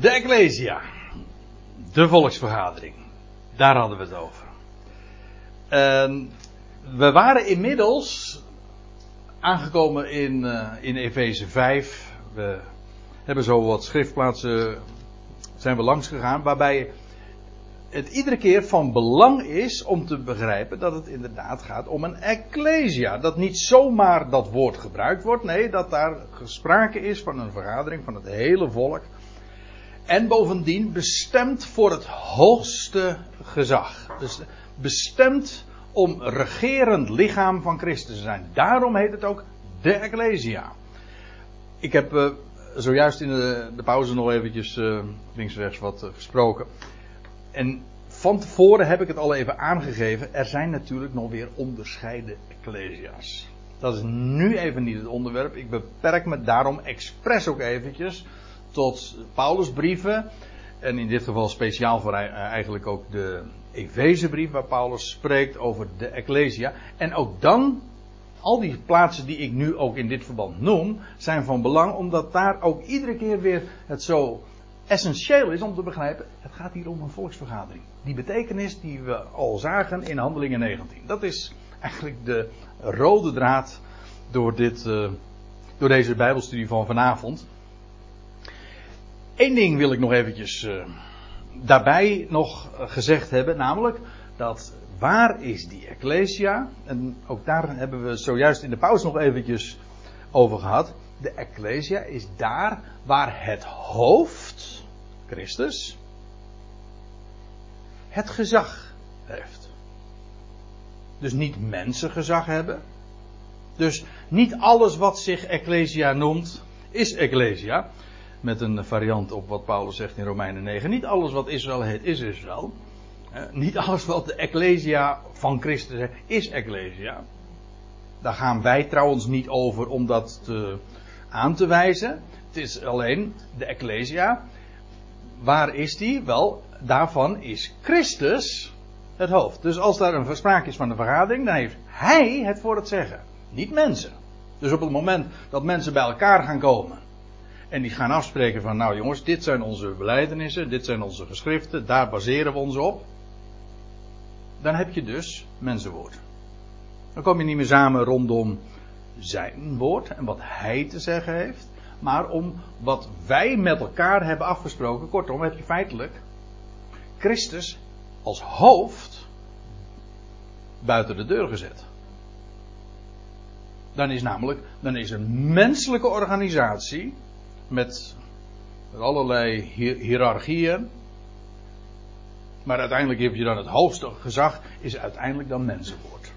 De Ecclesia. De volksvergadering. Daar hadden we het over. Ehm, we waren inmiddels aangekomen in, uh, in Efeze 5. We hebben zo wat schriftplaatsen zijn we langs gegaan. Waarbij het iedere keer van belang is om te begrijpen dat het inderdaad gaat om een ecclesia. Dat niet zomaar dat woord gebruikt wordt. Nee, dat daar sprake is van een vergadering van het hele volk. En bovendien bestemd voor het hoogste gezag. Dus bestemd om regerend lichaam van Christus te zijn. Daarom heet het ook de Ecclesia. Ik heb uh, zojuist in de, de, pauze nog eventjes uh, links wat uh, gesproken. En van tevoren heb ik het al even aangegeven. Er zijn natuurlijk nog weer onderscheiden Ecclesia's. Dat is nu even niet het onderwerp. Ik beperk me daarom expres ook eventjes tot Paulus' brieven. En in dit geval speciaal voor eigenlijk ook de Efezebrief waar Paulus spreekt over de Ecclesia. En ook dan, al die plaatsen die ik nu ook in dit verband noem, zijn van belang omdat daar ook iedere keer weer het zo essentieel is om te begrijpen, het gaat hier om een volksvergadering. Die betekenis die we al zagen in Handelingen 19. Dat is eigenlijk de rode draad door, dit, uh, door deze Bijbelstudie van vanavond. Eén ding wil ik nog eventjes uh, daarbij nog gezegd hebben, namelijk dat waar is die Ecclesia? En ook daar hebben we zojuist in de pauze nog eventjes over gehad. De Ecclesia is daar waar het hoofd, Christus, het gezag heeft. Dus niet mensen gezag hebben. Dus niet alles wat zich Ecclesia noemt, is Ecclesia met een variant op wat Paulus zegt in Romeinen 9. Niet alles wat Israël heet, is Israël. niet alles wat de Ecclesia van Christus is Ecclesia. Daar gaan wij trouwens niet over om dat te, aan te wijzen. Het is alleen de Ecclesia. Waar is die? Wel, daarvan is Christus het hoofd. Dus als daar een sprake is van een vergadering, dan heeft hij het voor het zeggen. Niet mensen. Dus op het moment dat mensen bij elkaar gaan komen en die gaan afspreken van, nou jongens, dit zijn onze beleidenissen, dit zijn onze geschriften, daar baseren we ons op. Dan heb je dus mensenwoord. Dan kom je niet meer samen rondom zijn woord en wat hij te zeggen heeft, maar om wat wij met elkaar hebben afgesproken. Kortom, heb je feitelijk Christus als hoofd buiten de deur gezet. Dan is namelijk, dan is een menselijke organisatie met, allerlei hiërarchieën. Maar uiteindelijk heb je dan het hoogste gezag, is uiteindelijk dan mensenwoord.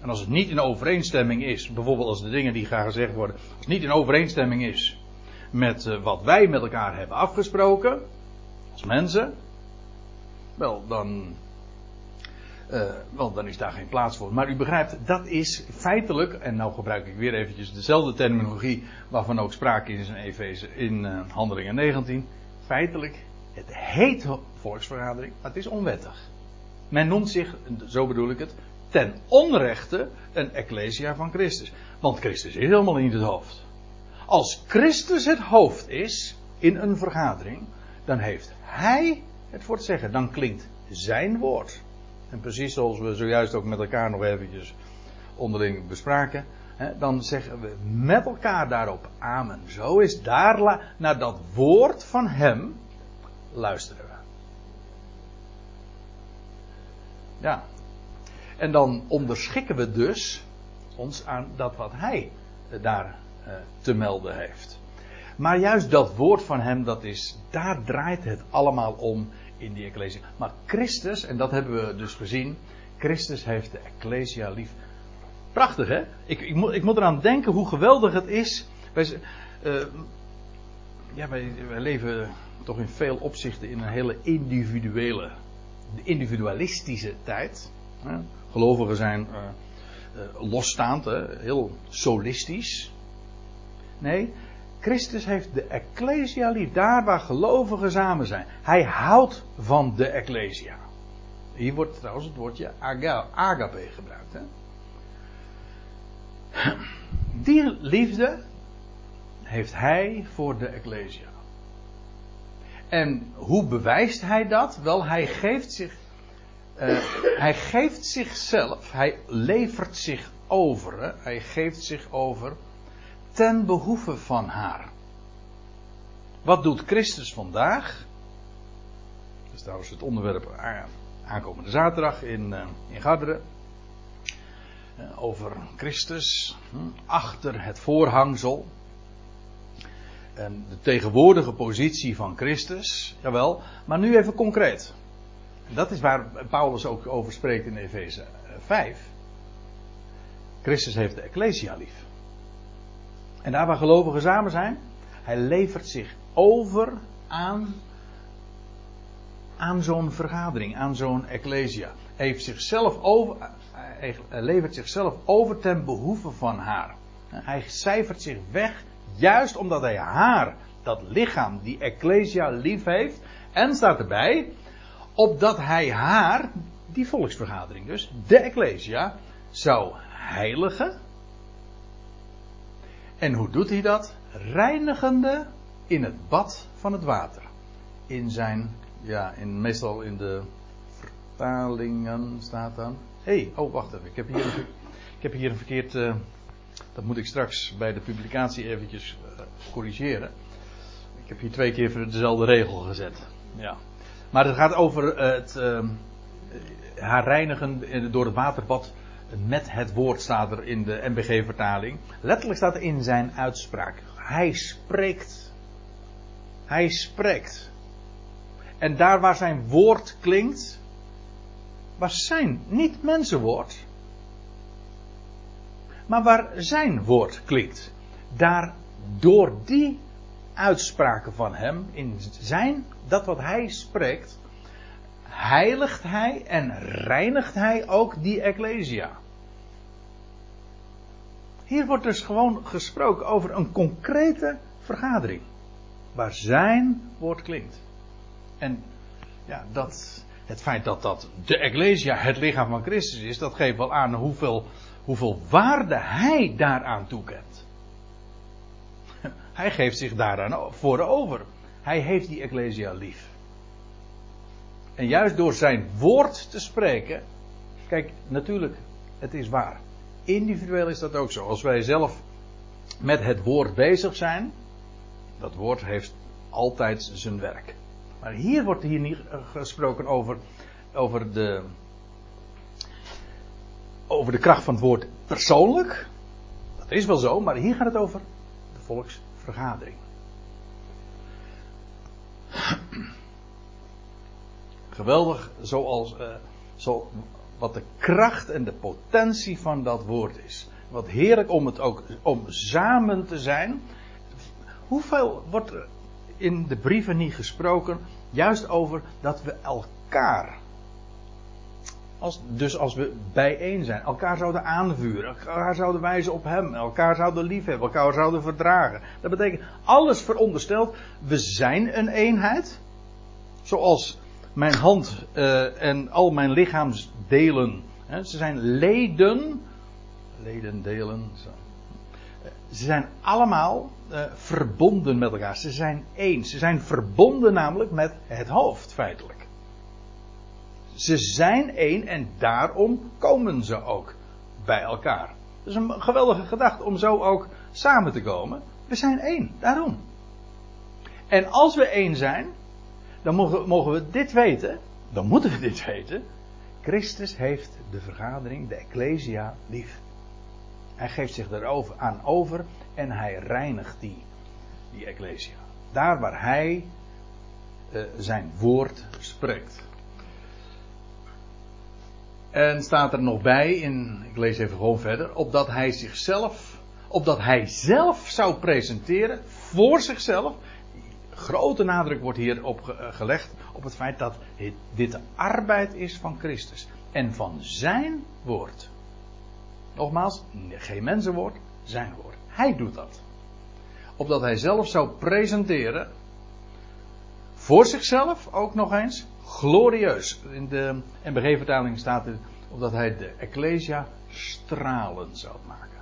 En als het niet in overeenstemming is, bijvoorbeeld als de dingen die gaan gezegd worden, als het niet in overeenstemming is met uh, wat wij met elkaar hebben afgesproken, als mensen, wel dan uh, want dan is daar geen plaats voor. Maar u begrijpt, dat is feitelijk, en nou gebruik ik weer eventjes dezelfde terminologie waarvan ook sprake is in in uh, Handelingen 19. Feitelijk, het heet volksvergadering, maar het is onwettig. Men noemt zich, zo bedoel ik het, ten onrechte een ecclesia van Christus. Want Christus is helemaal niet het hoofd. Als Christus het hoofd is in een vergadering, dan heeft Hij het voor zeggen. Dan klinkt zijn woord. En precies zoals we zojuist ook met elkaar nog eventjes onderling bespraken. Hè, dan zeggen we met elkaar daarop amen. Zo is daar naar dat woord van hem luisteren we. Ja. En dan onderschikken we dus ons aan dat wat hij daar eh, te melden heeft. Maar juist dat woord van hem, dat is, daar draait het allemaal om in die Ecclesia. Maar Christus, en dat hebben we dus gezien, Christus heeft de Ecclesia lief. Prachtig hè? Ik, ik, moet, ik moet eraan denken hoe geweldig het is. Wij, uh, ja, wij, leven toch in veel opzichten in een hele individuele, individualistische tijd. Gelovigen zijn uh, losstaand, hè? heel solistisch. Nee, Christus heeft de Ecclesia lief, daar waar gelovigen samen zijn. Hij houdt van de Ecclesia. Hier wordt trouwens het woordje agape gebruikt. Hè? Die liefde heeft hij voor de Ecclesia. En hoe bewijst hij dat? Wel, hij geeft zich. Uh, hij geeft zichzelf, hij levert zich over, hè? hij geeft zich over ten behoeve van haar. Wat doet Christus vandaag? Dat is trouwens het onderwerp aankomende zaterdag in, uh, in. Uh, over Christus hm, achter het voorhangsel. En de tegenwoordige positie van Christus, jawel, maar nu even concreet. Dat is waar Paulus ook over spreekt in Efeze 5. Christus heeft de Ecclesia lief. En daar waar gelovigen samen zijn, hij levert zich over aan, aan zo'n vergadering, aan zo'n Ecclesia. Hij, heeft zichzelf over, hij levert zichzelf over ten behoeve van haar. Hij cijfert zich weg Juist omdat hij haar, dat lichaam, die Ecclesia lief heeft. En staat erbij, opdat hij haar, die volksvergadering dus, de Ecclesia, zou heiligen. En hoe doet hij dat? Reinigende in het bad van het water. In zijn, ja, in, meestal in de vertalingen staat dan. Hé, hey, oh wacht even, ik heb hier, ik heb hier een verkeerd. Uh, dat moet ik straks bij de publicatie eventjes uh, corrigeren. Ik heb hier twee keer dezelfde regel gezet. Ja. Maar het gaat over uh, het uh, haar reinigen door het waterbad met het woord staat er in de MBG-vertaling. Letterlijk staat er in zijn uitspraak. Hij spreekt. Hij spreekt. En daar waar zijn woord klinkt, was zijn, niet mensenwoord, maar waar zijn woord klinkt. Daar door die uitspraken van hem, in zijn, dat wat hij spreekt, heiligt hij en reinigt hij ook die Ecclesia. Hier wordt dus gewoon gesproken over een concrete vergadering. Waar zijn woord klinkt. En ja, dat, het feit dat dat de Ecclesia het lichaam van Christus is, dat geeft wel aan hoeveel hoeveel waarde hij daaraan toekent. Hij geeft zich daaraan voor over. Hij heeft die Ecclesia lief. En juist door zijn woord te spreken. Kijk, natuurlijk, het is waar. Individueel is dat ook zo. Als wij zelf met het woord bezig zijn. Dat woord heeft altijd zijn werk. Maar hier wordt hier niet gesproken over, over de, over de kracht van het woord persoonlijk. Dat is wel zo, maar hier gaat het over de volksvergadering. Geweldig zoals uh, zo, wat de kracht en de potentie van dat woord is. Wat heerlijk om het ook om samen te zijn. Hoeveel wordt er in de brieven niet gesproken juist over dat we elkaar als, dus als we bijeen zijn, elkaar zouden aanvuren, elkaar zouden wijzen op Hem, elkaar zouden liefhebben, elkaar zouden verdragen. Dat betekent alles verondersteld, we zijn een eenheid. Zoals mijn hand uh, en al mijn lichaamsdelen, hè, ze zijn leden, leden, delen. Zo. Ze zijn allemaal uh, verbonden met elkaar. Ze zijn één. Ze zijn verbonden namelijk met het hoofd, feitelijk. Ze zijn één en daarom komen ze ook bij elkaar. Dat is een geweldige gedachte om zo ook samen te komen. We zijn één, daarom. En als we één zijn, dan mogen, mogen we dit weten, dan moeten we dit weten. Christus heeft de vergadering, de Ecclesia, lief. Hij geeft zich daarover aan over en hij reinigt die, die Ecclesia. Daar waar hij uh, zijn woord spreekt. En staat er nog bij, in, ik lees even gewoon verder, opdat hij zichzelf, opdat hij zelf zou presenteren voor zichzelf. Grote nadruk wordt hier op eh, gelegd op het feit dat dit de arbeid is van Christus en van zijn woord. Nogmaals, geen mensenwoord, zijn woord. Hij doet dat. Opdat hij zelf zou presenteren voor zichzelf ook nog eens glorieus. In de NBG-vertaling staat er omdat hij de Ecclesia stralen zou maken.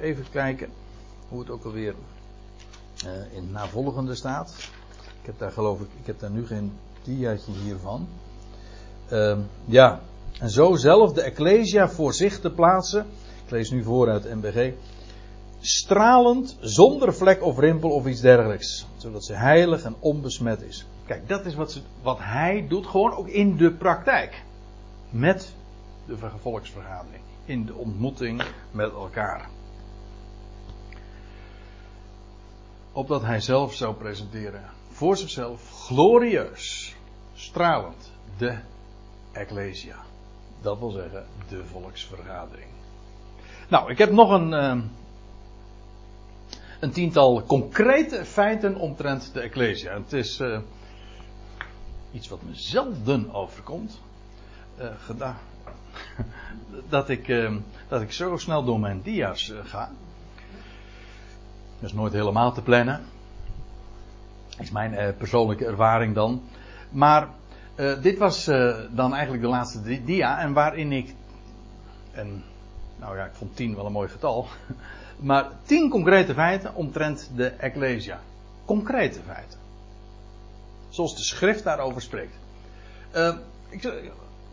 Even kijken hoe het ook alweer uh, in navolgende staat. Ik heb daar geloof ik, ik heb daar nu geen diaatje hiervan. Uh, ja, en zo zelf de Ecclesia voor zich te plaatsen. Ik lees nu voor uit MBG. Stralend, zonder vlek of rimpel of iets dergelijks. Zodat ze heilig en onbesmet is. Kijk, dat is wat, ze, wat hij doet, gewoon ook in de praktijk. Met de volksvergadering. In de ontmoeting met elkaar. Opdat hij zelf zou presenteren. Voor zichzelf glorieus. Stralend. De Ecclesia. Dat wil zeggen, de volksvergadering. Nou, ik heb nog een, uh, een tiental concrete feiten omtrent de Ecclesia. Het is uh, iets wat me zelden overkomt. Uh, dat, ik, dat ik zo snel door mijn dia's ga. Dat is nooit helemaal te plannen. Is mijn persoonlijke ervaring dan. Maar uh, dit was uh, dan eigenlijk de laatste dia en waarin ik, nou ja, ik vond tien wel een mooi getal, maar tien concrete feiten omtrent de Ecclesia. Concrete feiten. Zoals de schrift daarover spreekt. Ik,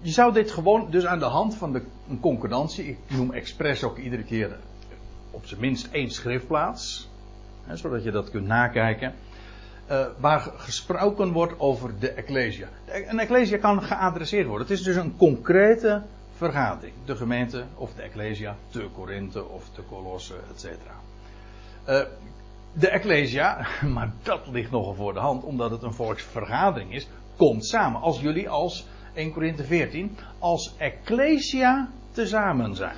je zou dit gewoon, dus aan de hand van de, een concordantie, ik noem expres ook iedere keer op zijn minst één schriftplaats, zodat je dat kunt nakijken uh, waar gesproken wordt over de Ecclesia. Een Ecclesia kan geadresseerd worden. Het is dus een concrete vergadering. De gemeente of de Ecclesia, te Korinthe of te Colosse, etc. Uh, de Ecclesia, maar dat ligt nogal voor de hand, omdat het een volksvergadering is, komt samen. Als jullie als 1 Korinthe 14 als Ecclesia tezamen zijn.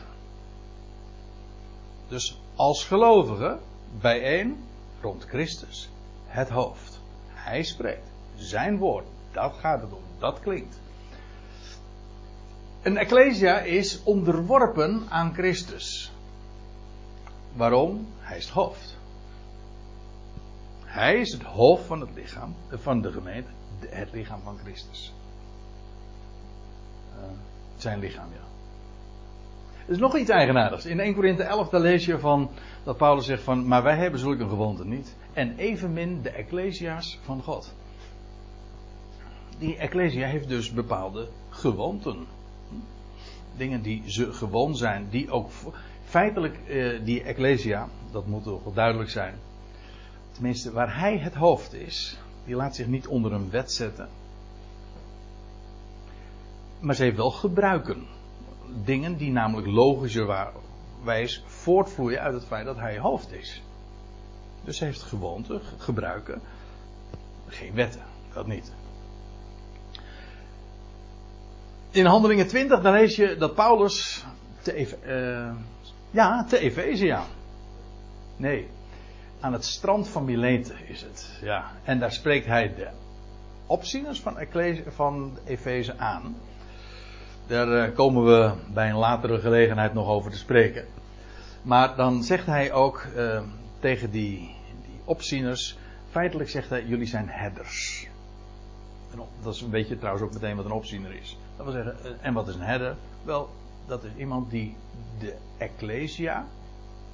Dus als gelovigen bijeen rond Christus het hoofd. Hij spreekt. Zijn woord. Dat gaat het om. Dat klinkt. Een ecclesia is onderworpen aan Christus. Waarom? Hij is het hoofd. Hij is het hoofd van het lichaam, van de gemeente, het lichaam van Christus. Uh, zijn lichaam, ja. Is nog iets eigenaardigs. In 1 Korinthe 11 daar lees je van dat Paulus zegt van, maar wij hebben zulke gewoonte niet. En evenmin de Ecclesia's van God. Die Ecclesia heeft dus bepaalde gewoonten. Dingen die ze gewoon zijn, die ook feitelijk eh, die Ecclesia, dat moet toch wel duidelijk zijn. Tenminste, waar hij het hoofd is, die laat zich niet onder een wet zetten. Maar ze heeft wel gebruiken. Dingen die namelijk logischerwijs voortvloeien uit het feit dat hij hoofd is. Dus ze heeft gewoonten, gebruiken. Geen wetten, dat niet. In Handelingen 20, dan lees je dat Paulus te, uh, ja, te Efeze, Nee, aan het strand van Milete is het. Ja. En daar spreekt hij de opzieners van, van Efeze aan. Daar eh, komen we bij een latere gelegenheid nog over te spreken. Maar dan zegt hij ook uh, tegen die, die opzieners. Feitelijk zegt hij: jullie zijn herders. Dat is een beetje trouwens ook meteen wat een opziener is. Dat wil zeggen, eh, en wat is een herder? Wel, dat is iemand die de ecclesia,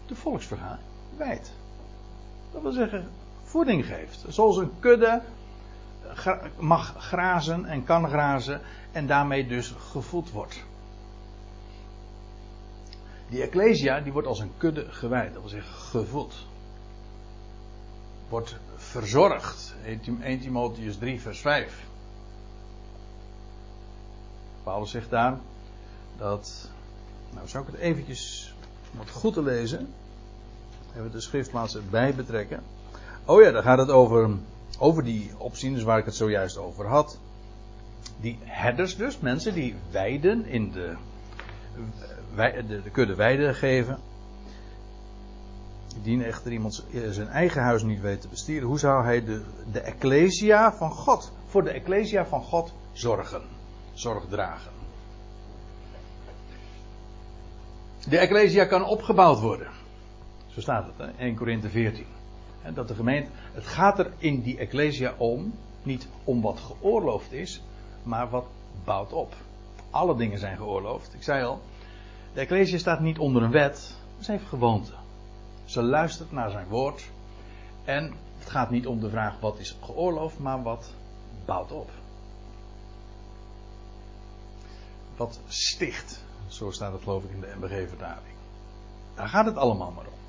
de volksvergadering, wijdt. Dat wil zeggen, voeding geeft. Zoals een kudde mag grazen en kan grazen en daarmee dus gevoed wordt. Die ecclesia die wordt als een kudde gewijd, dat wil zeggen gevoed. Wordt verzorgd. 1 Timotheus 3 vers 5. Paulus zegt daar dat, nou zou ik het eventjes, om het goed te lezen, even de schriftplaats erbij betrekken. Oh ja, daar gaat het over, over die opzieners waar ik het zojuist over had. Die herders dus, mensen die weiden in de de, de kudde weide geven. Die echter iemand zijn eigen huis niet weet te bestieren. Hoe zou hij de, de ecclesia van God, voor de ecclesia van God zorgen? Zorg dragen. De ecclesia kan opgebouwd worden. Zo staat het, hè? 1 Korinthe 14. Dat de gemeente, het gaat er in die ecclesia om, niet om wat geoorloofd is, maar wat bouwt op. Alle dingen zijn geoorloofd. Ik zei al, de Ecclesia staat niet onder een wet, ze heeft gewoonte. Ze luistert naar zijn woord. En Het gaat niet om de vraag wat is geoorloofd, maar wat bouwt op. Wat sticht. Zo staat het geloof ik in de MBG-vertaling. Daar gaat het allemaal maar om.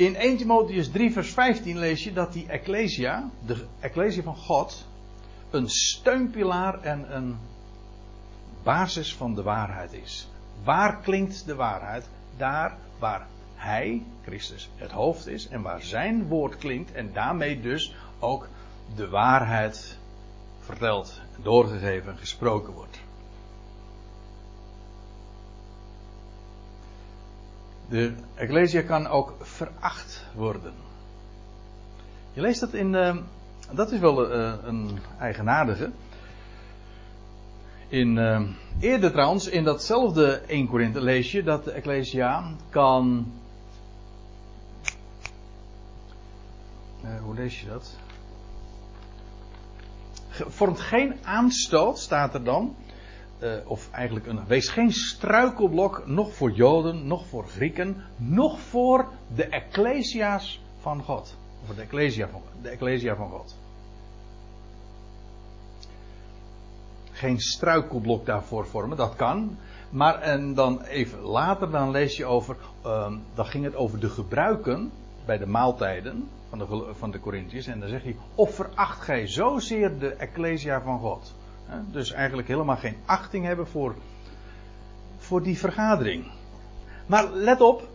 In 1 Timotheus 3 vers 15 lees je dat die Ecclesia, de Ecclesia van God, een steunpilaar en een basis van de waarheid is. Waar klinkt de waarheid? Daar waar Hij, Christus, het hoofd is en waar Zijn woord klinkt en daarmee dus ook de waarheid verteld, doorgegeven en gesproken wordt. De Ecclesia kan ook veracht worden. Je leest dat in. Uh, dat is wel uh, een eigenaardige. In, uh, eerder trouwens, in datzelfde 1 Korinthe lees je dat de Ecclesia kan. hoe lees je dat? Vormt geen aanstoot, staat er dan uh, of eigenlijk een, wees geen struikelblok, nog voor Joden, nog voor Grieken, nog voor de Ecclesia's van God. Of de Ecclesia van, de Ecclesia van God. Geen struikelblok daarvoor vormen, dat kan. Maar en dan even later, dan lees je over, uh, dan ging het over de gebruiken bij de maaltijden van de, van de. En dan zeg hij, of veracht gij zozeer de Ecclesia van God. Dus eigenlijk helemaal geen achting hebben voor, voor die vergadering. Maar let op,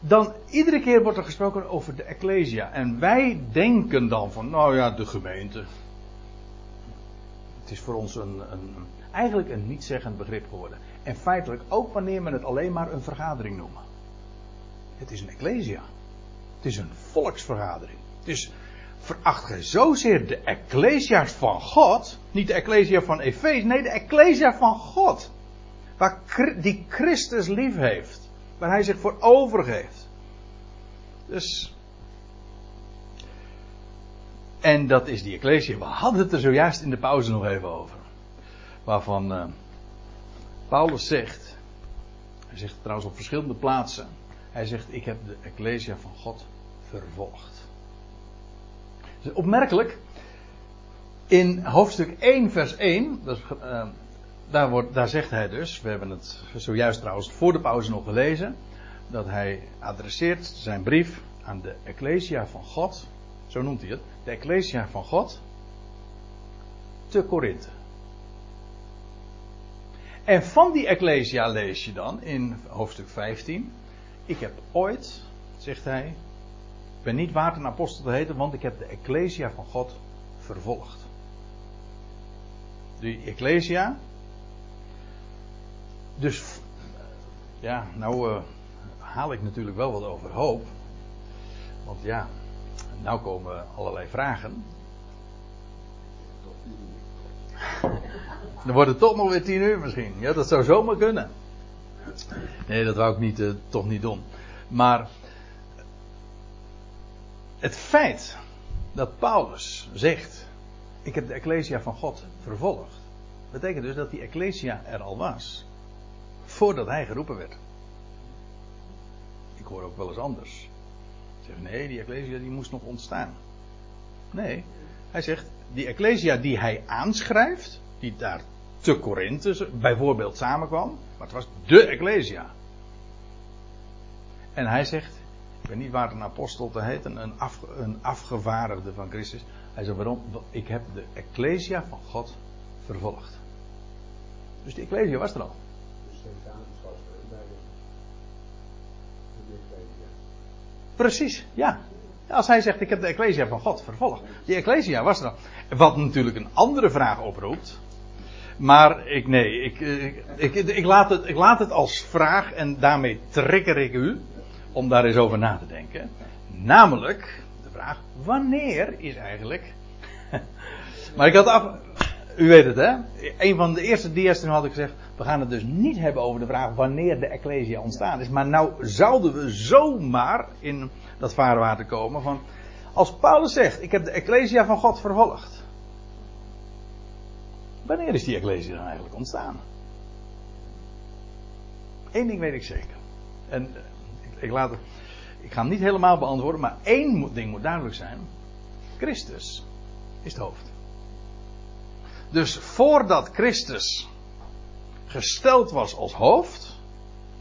dan iedere keer wordt er gesproken over de Ecclesia. En wij denken dan van, nou ja, de gemeente. Het is voor ons een, een, eigenlijk een niet-zeggend begrip geworden. En feitelijk ook wanneer men het alleen maar een vergadering noemt. Het is een Ecclesia. Het is een volksvergadering. Het is veracht gij zozeer de Ecclesia's van God. Niet de Ecclesia van Efeze, nee, de Ecclesia van God. Waar, die Christus lief heeft. Waar hij zich voor overgeeft. Dus. En dat is die Ecclesia. We hadden het er zojuist in de pauze nog even over. Waarvan uh, Paulus zegt. Hij zegt trouwens op verschillende plaatsen. Hij zegt: Ik heb de Ecclesia van God vervolgd. Opmerkelijk, in hoofdstuk 1, vers 1, dat is, uh, daar, wordt, daar zegt hij dus, we hebben het zojuist trouwens voor de pauze nog gelezen, dat hij adresseert zijn brief aan de Ecclesia van God, zo noemt hij het, de Ecclesia van God, te Korinthe. En van die Ecclesia lees je dan in hoofdstuk 15, ik heb ooit, zegt hij, ik ben niet waard een apostel te heten, want ik heb de Ecclesia van God vervolgd. De Ecclesia. Dus, ja, nou uh, haal ik natuurlijk wel wat overhoop. Want ja, nou komen allerlei vragen. Dan wordt het toch nog weer tien uur misschien. Ja, dat zou zomaar kunnen. Nee, dat wou ik niet, uh, toch niet doen. Maar het feit dat Paulus zegt: Ik heb de Ecclesia van God vervolgd, betekent dus dat die Ecclesia er al was. Voordat hij geroepen werd. Ik hoor ook wel eens anders. Zeg nee, die Ecclesia die moest nog ontstaan. Nee, hij zegt: Die Ecclesia die hij aanschrijft, die daar te Korinthe bijvoorbeeld samenkwam, maar het was de Ecclesia. En hij zegt: ik ben niet waard een apostel te heten, een, af, een afgevaardigde van Christus. Hij zei waarom? Ik heb de Ecclesia van God vervolgd. Dus die Ecclesia was er al. Precies, ja. Als hij zegt, ik heb de Ecclesia van God vervolgd. Die Ecclesia was er al. Wat natuurlijk een andere vraag oproept. Maar ik, nee, ik, ik, ik, ik, laat het, ik laat het als vraag en daarmee trigger ik u om daar eens over na te denken. Namelijk de vraag: wanneer is eigenlijk. maar ik had af. U weet het hè? Een van de eerste dia's had ik gezegd: we gaan het dus niet hebben over de vraag wanneer de Ecclesia ontstaan is. Maar nou zouden we zomaar in dat vaarwater komen van. Als Paulus zegt: ik heb de Ecclesia van God vervolgd. Wanneer is die Ecclesia dan eigenlijk ontstaan? Eén ding weet ik zeker. En ik laat ik ga hem niet helemaal beantwoorden, maar één ding moet duidelijk zijn. Christus is het hoofd. Dus voordat Christus gesteld was als hoofd,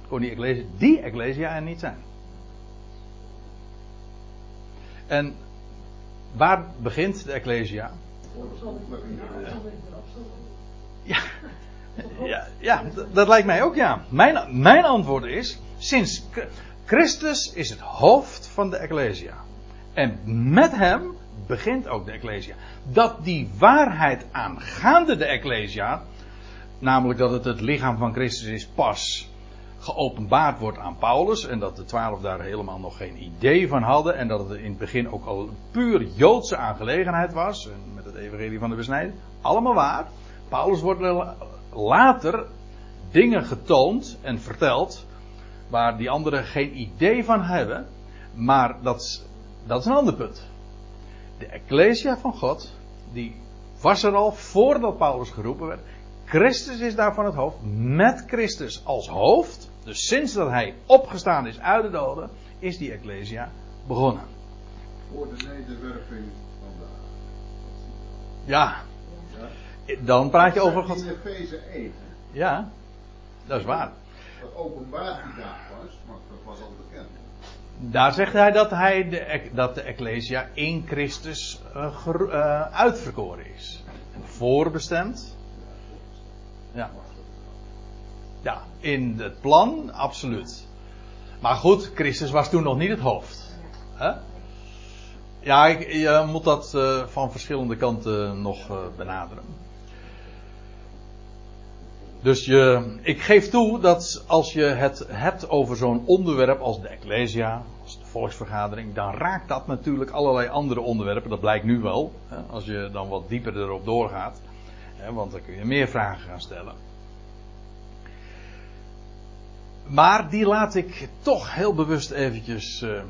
kon die ecclesia, die er niet zijn. En waar begint de ecclesia? Ja, ja, ja dat lijkt mij ook ja. Mijn, mijn antwoord is, sinds Christus is het hoofd van de ecclesia. En met hem begint ook de ecclesia. Dat die waarheid aangaande de ecclesia, namelijk dat het het lichaam van Christus is, pas geopenbaard wordt aan Paulus. En dat de twaalf daar helemaal nog geen idee van hadden. En dat het in het begin ook al een puur Joodse aangelegenheid was. Met het evangelie van de besnijding. Allemaal waar. Paulus wordt later dingen getoond en verteld. Waar die anderen geen idee van hebben. Maar dat, dat is een ander punt. De Ecclesia van God. Die was er al voordat Paulus geroepen werd. Christus is daarvan het hoofd. Met Christus als hoofd dus sinds dat hij opgestaan is uit de doden, is die Ecclesia begonnen. Voor de nederwerping van de Ja. Dan praat je over God. In Efeze 1. Ja, dat is waar. Dat openbaar dag was, maar dat was al bekend. Daar zegt hij dat, hij de, dat de Ecclesia in Christus uh, uh, uitverkoren is. Voorbestemd. Ja. Ja, in het plan, absoluut. Maar goed, Christus was toen nog niet het hoofd. Ja, ik, je moet dat uh, van verschillende kanten nog benaderen. Dus je, ik geef toe dat als je het hebt over zo'n onderwerp als de Ecclesia, als de volksvergadering, dan raakt dat natuurlijk allerlei andere onderwerpen. Dat blijkt nu wel, hè, als je dan wat dieper erop doorgaat. Hè, want dan kun je meer vragen gaan stellen. Maar die laat ik toch heel bewust eventjes uh,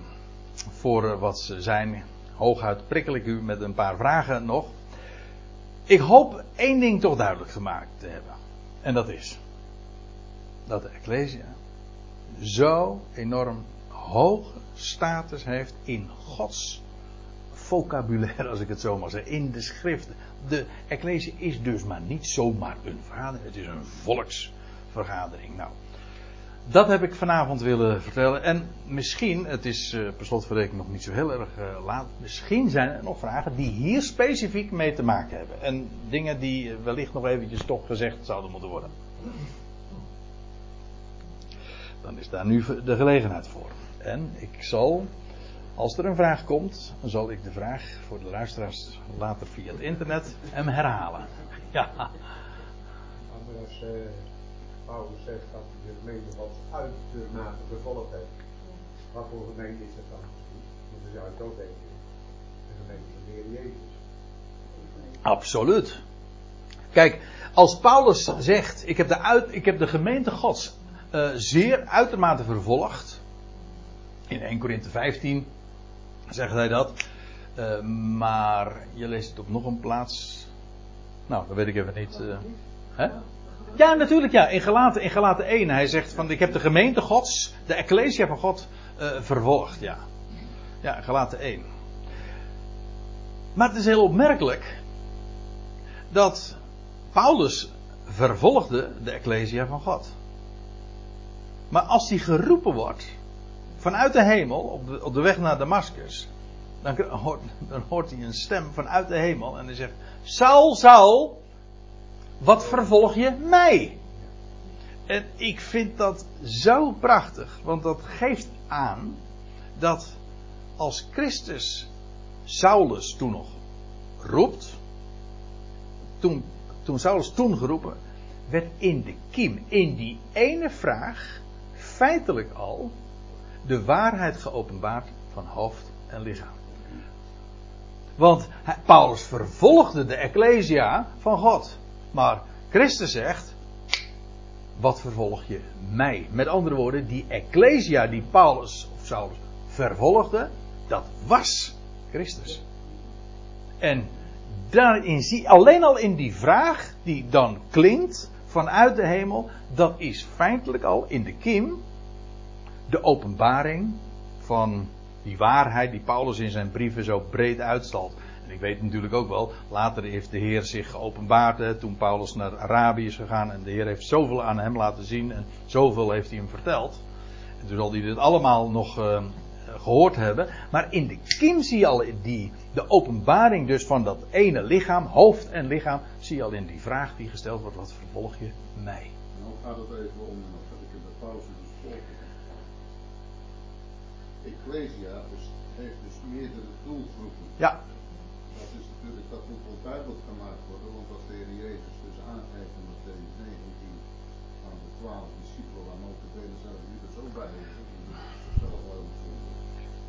voor wat ze zijn. Hooguit prikkel ik u met een paar vragen nog. Ik hoop één ding toch duidelijk gemaakt te hebben. En dat is dat de Ecclesia zo enorm hoge status heeft in Gods vocabulaire, als ik het zo mag zeggen, in de schriften. De Ecclesia is dus maar niet zomaar een vergadering, het is een volksvergadering. Nou, dat heb ik vanavond willen vertellen. En misschien, het is uh, per slotverrekening nog niet zo heel erg uh, laat. Misschien zijn er nog vragen die hier specifiek mee te maken hebben. En dingen die wellicht nog eventjes toch gezegd zouden moeten worden. Dan is daar nu de gelegenheid voor. En ik zal, als er een vraag komt, dan zal ik de vraag voor de luisteraars later via het internet hem herhalen. Ja. Anders, Paulus zegt dat de gemeente wat uitermate gevolgd heeft. Wat voor gemeente is dat dan? Dan zou je ook denken, de gemeente van de Heer Jezus. Absoluut. Kijk, als Paulus zegt, ik heb de, ik heb de gemeente Gods uh, zeer uitermate vervolgd. In 1 Korinthe 15 zegt hij dat. Uh, maar je leest het op nog een plaats. Nou, dat weet ik even niet. Uh, hè? Ja, natuurlijk ja. In Galaten, in Galaten 1. Hij zegt van ik heb de gemeente gods, de ecclesia van God uh, vervolgd. Ja. Ja, Galaten 1. Maar het is heel opmerkelijk dat Paulus vervolgde de ecclesia van God. Maar als hij geroepen wordt vanuit de hemel op de, op de weg naar Damascus, dan hoort, dan hoort hij een stem vanuit de hemel en hij zegt: Saul, Saul, wat vervolg je mij? En ik vind dat zo prachtig, want dat geeft aan dat als Christus Saulus toen nog roept, toen, toen Saulus toen geroepen, werd in de kiem, in die ene vraag, feitelijk al de waarheid geopenbaard van hoofd en lichaam. Want Paulus vervolgde de Ecclesia van God. Maar Christus zegt: Wat vervolg je mij? Met andere woorden, die Ecclesia die Paulus of Saulus vervolgde, dat was Christus. En daarin zie alleen al in die vraag die dan klinkt vanuit de hemel, dat is feitelijk al in de kiem de openbaring van die waarheid die Paulus in zijn brieven zo breed uitstalt. En ik weet natuurlijk ook wel, later heeft de Heer zich geopenbaard hè, toen Paulus naar Arabië is gegaan en de Heer heeft zoveel aan hem laten zien en zoveel heeft hij hem verteld. En toen zal hij dit allemaal nog uh, gehoord hebben. Maar in de kiem zie je al die, de openbaring dus van dat ene lichaam, hoofd en lichaam, zie je al in die vraag die gesteld wordt, wat vervolg je mij? Nou gaat het even om, dat ik in de pauze Ecclesia dus, heeft dus meerdere doelgroepen. Ja. Duidelijk gemaakt worden, want als de Heer Jezus dus aangeeft in Matthäus 19 aan de twaalf discipelen, waar notabene zelf Judas ook bij is, zelf wel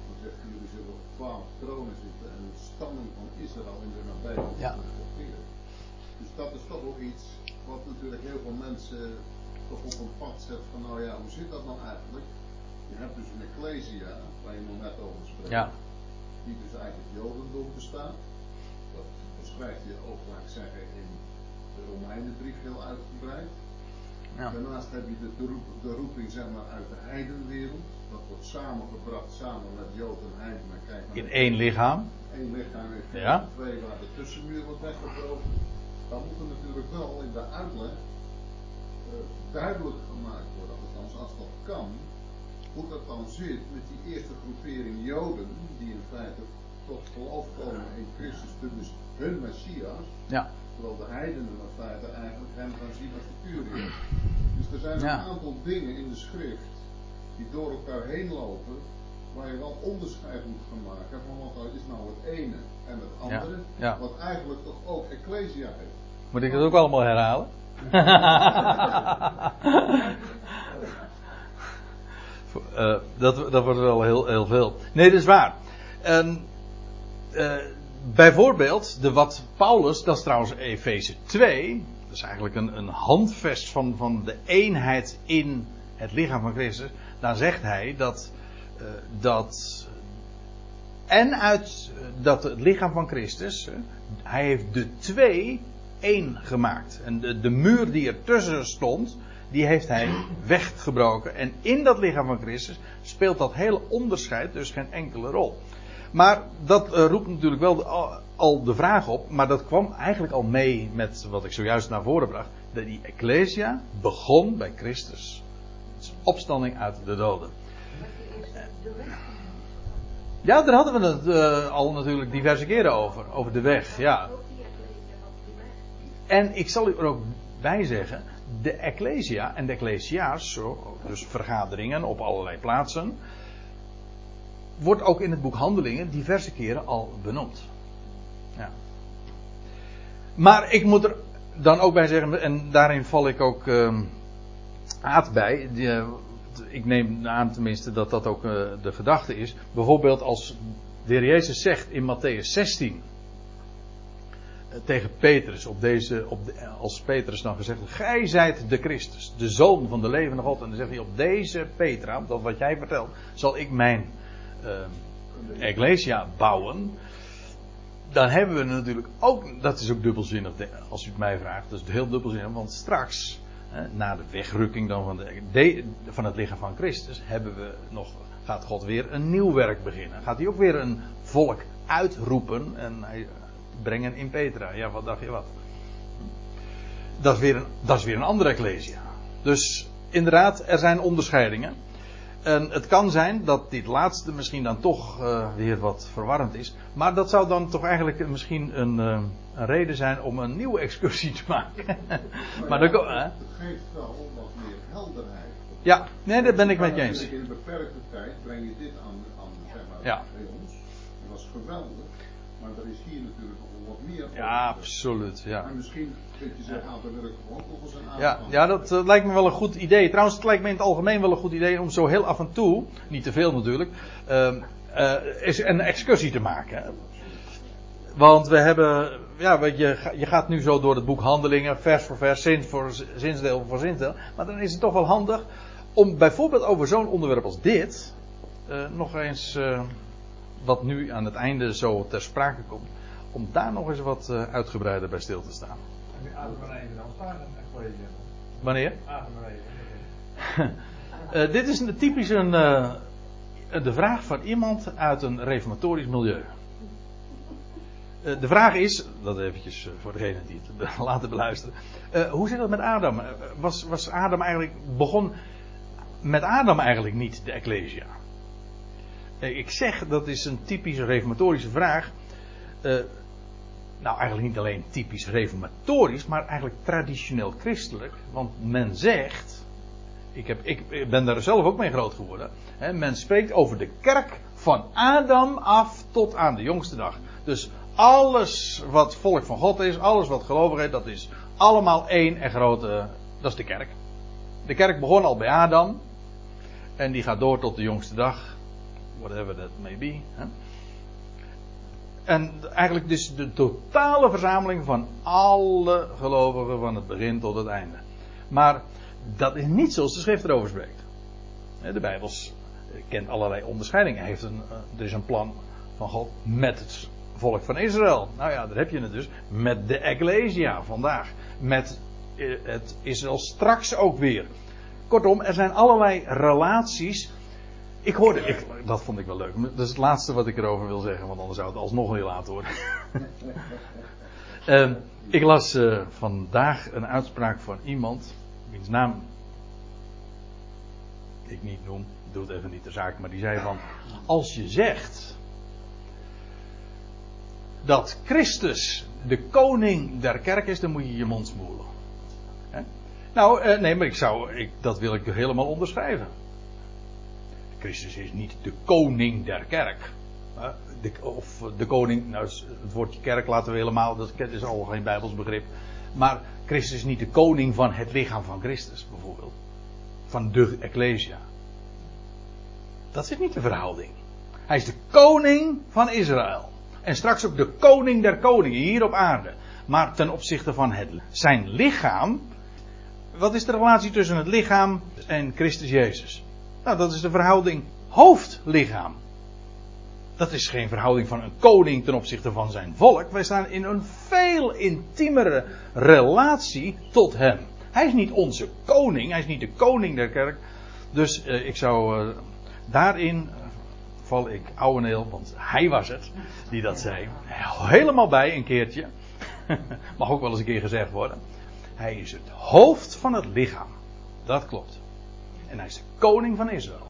dan zegt hij, jullie zullen op twaalf tronen zitten en de stammen van Israël in de nabijheid ja. Dus dat is toch ook iets wat natuurlijk heel veel mensen toch op een pad zet van nou ja, hoe zit dat nou eigenlijk? Je hebt dus een ecclesia, waar je nog net over spreekt, ja. die dus eigenlijk Jodendom bestaat. Dat beschrijf je ook, zeggen, in de Romeinenbrief heel uitgebreid. Ja. Daarnaast heb je de, de, roep, de, roeping zeg maar, uit de heidenwereld. Dat wordt samengebracht samen met Jood en Heiden. Kijk, in één lichaam. Eén lichaam heeft ja. twee waar de tussenmuur wordt weggebroken. Dan moet er natuurlijk wel in de uitleg uh, duidelijk gemaakt worden, althans als dat kan, hoe dat dan zit met die eerste groepering Joden, die in feite tot geloof komen in Christus, dus hun Messias. Ja. Terwijl de heidenen in feite eigenlijk hem gaan zien als de Curios. Dus er zijn een aantal dingen in de schrift die door elkaar heen lopen, waar je wel onderscheid moet gaan maken van wat is nou het ene en het andere, ja. Wat eigenlijk toch ook Ecclesia heeft. Moet ik het ook allemaal herhalen? uh, dat, dat wordt wel heel, heel veel. Nee, dat is waar. En, uh, bijvoorbeeld, de wat Paulus, dat is trouwens Efeze 2, dat is eigenlijk een, een handvest van, van de eenheid in het lichaam van Christus. Daar zegt hij dat, uh, dat en uit dat het lichaam van Christus, hij heeft de twee één gemaakt. En de, de muur die ertussen stond, die heeft hij weggebroken. En in dat lichaam van Christus speelt dat hele onderscheid dus geen enkele rol. Maar dat uh, roept natuurlijk wel al, de vraag op, maar dat kwam eigenlijk al mee met wat ik zojuist naar voren bracht. Dat die Ecclesia begon bij Christus. Opstanding uit de doden. Ja, daar hadden we het uh, al natuurlijk diverse keren over. Over de weg, ja. En ik zal u er ook bij zeggen, de Ecclesia en de Ecclesia's, dus vergaderingen op allerlei plaatsen, wordt ook in het boek Handelingen diverse keren al benoemd. Ja. Maar ik moet er dan ook bij zeggen, en daarin val ik ook uh, aad bij, uh, ik neem aan tenminste dat dat ook uh, de gedachte is. Bijvoorbeeld als de Jezus zegt in Matthäus 16 tegen Petrus, op deze, op de, als Petrus dan gezegd Gij zijt de Christus, de zoon van de levende God. En dan zegt hij, op deze Petra, dat wat jij vertelt, zal ik mijn uh, Ecclesia bouwen. Dan hebben we natuurlijk ook, dat is ook dubbelzinnig, als u het mij vraagt, dat is heel dubbelzinnig, want straks, na de wegrukking dan van, de, van het lichaam van Christus, hebben we nog, gaat God weer een nieuw werk beginnen. Gaat hij ook weer een volk uitroepen en brengen in Petra. Ja, wat dacht je wat? Dat is weer een, dat is weer een andere Ecclesia. Dus inderdaad, er zijn onderscheidingen. En het kan zijn dat dit laatste misschien dan toch uh, weer wat verwarrend is. Maar dat zou dan toch eigenlijk misschien een, uh, een reden zijn om een nieuwe excursie te maken. maar, maar ja, dan, het geeft wel wat meer helderheid. Ja, nee, dat ben ik met je eens. In een beperkte tijd breng je dit aan, aan zeg maar, ja. bij ons. Dat is geweldig. Maar er is hier natuurlijk nog meer. Ja, absoluut. Ja. En misschien dat je zegt, ah, daar wil ik gewoon nog eens een aantal. Ja, ja dat uh, lijkt me wel een goed idee. Trouwens, het lijkt me in het algemeen wel een goed idee om zo heel af en toe, niet te veel natuurlijk, uh, uh, een excursie te maken. Want we hebben, ja, weet je, je gaat nu zo door het boek Handelingen, vers voor vers, zin voor zinsdeel voor zinsdeel. Maar dan is het toch wel handig om bijvoorbeeld over zo'n onderwerp als dit uh, nog eens wat nu aan het einde zo ter sprake komt, om daar nog eens wat uh, uitgebreider bij stil te staan. Wanneer? uh, dit is een typisch een, uh, de vraag van iemand uit een reformatorisch milieu. Eh, de vraag is, dat eventjes eh, voor degene die het laten beluisteren. Hoe zit het met Adam? Was, was Adam eigenlijk, begon met Adam eigenlijk niet de Ecclesia? Ik zeg, dat is een typische reformatorische vraag. Nou, eigenlijk niet alleen typisch reformatorisch, maar eigenlijk traditioneel christelijk. Want men zegt, ik, heb, ik ben daar zelf ook mee groot geworden. Hè, men spreekt over de kerk van Adam af tot aan de jongste dag. Dus alles wat volk van God is, alles wat gelovig is, dat is allemaal één en grote, dat is de kerk. De kerk begon al bij Adam. En die gaat door tot de jongste dag. Whatever that may be. Hè. En eigenlijk dus de totale verzameling van alle gelovigen van het begin tot het einde. Maar dat is niet zoals de schrift erover spreekt. De Bijbel kent allerlei onderscheidingen. Heeft een, eh, er is een plan van God met het volk van Israël. Nou ja, daar heb je het dus. Met de Ecclesia vandaag. Met eh, het Israël straks ook weer. Kortom, er zijn allerlei relaties. Ik hoorde, ik, dat vond ik wel leuk. Dat is het laatste wat ik erover wil zeggen, want anders zou het alsnog heel laat worden. uh, ik las uh, vandaag een uitspraak van iemand, wiens naam ik niet noem, doe het even niet de zaak, maar die zei van, als je zegt dat Christus de koning der kerk is, dan moet je je mond smoelen. Nou, eh, nee, maar ik zou, ik, dat wil ik helemaal onderschrijven. Christus is niet de koning der kerk. Of de koning, nou het woordje kerk laten we helemaal, dat is al geen Bijbels begrip. Maar Christus is niet de koning van het lichaam van Christus, bijvoorbeeld. Van de Ecclesia. Dat is niet de verhouding. Hij is de koning van Israël. En straks ook de koning der koningen hier op aarde. Maar ten opzichte van het, zijn lichaam. Wat is de relatie tussen het lichaam en Christus Jezus? Nou, dat is de verhouding hoofd-lichaam. Dat is geen verhouding van een koning ten opzichte van zijn volk. Wij staan in een veel intiemere relatie tot hem. Hij is niet onze koning, hij is niet de koning der kerk. Dus eh, ik zou uh, daarin val ik oude neel, want hij was het die dat zei. Helemaal bij een keertje. Mag ook wel eens een keer gezegd worden. Hij is het hoofd van het lichaam. Dat klopt. En hij is de koning van Israël.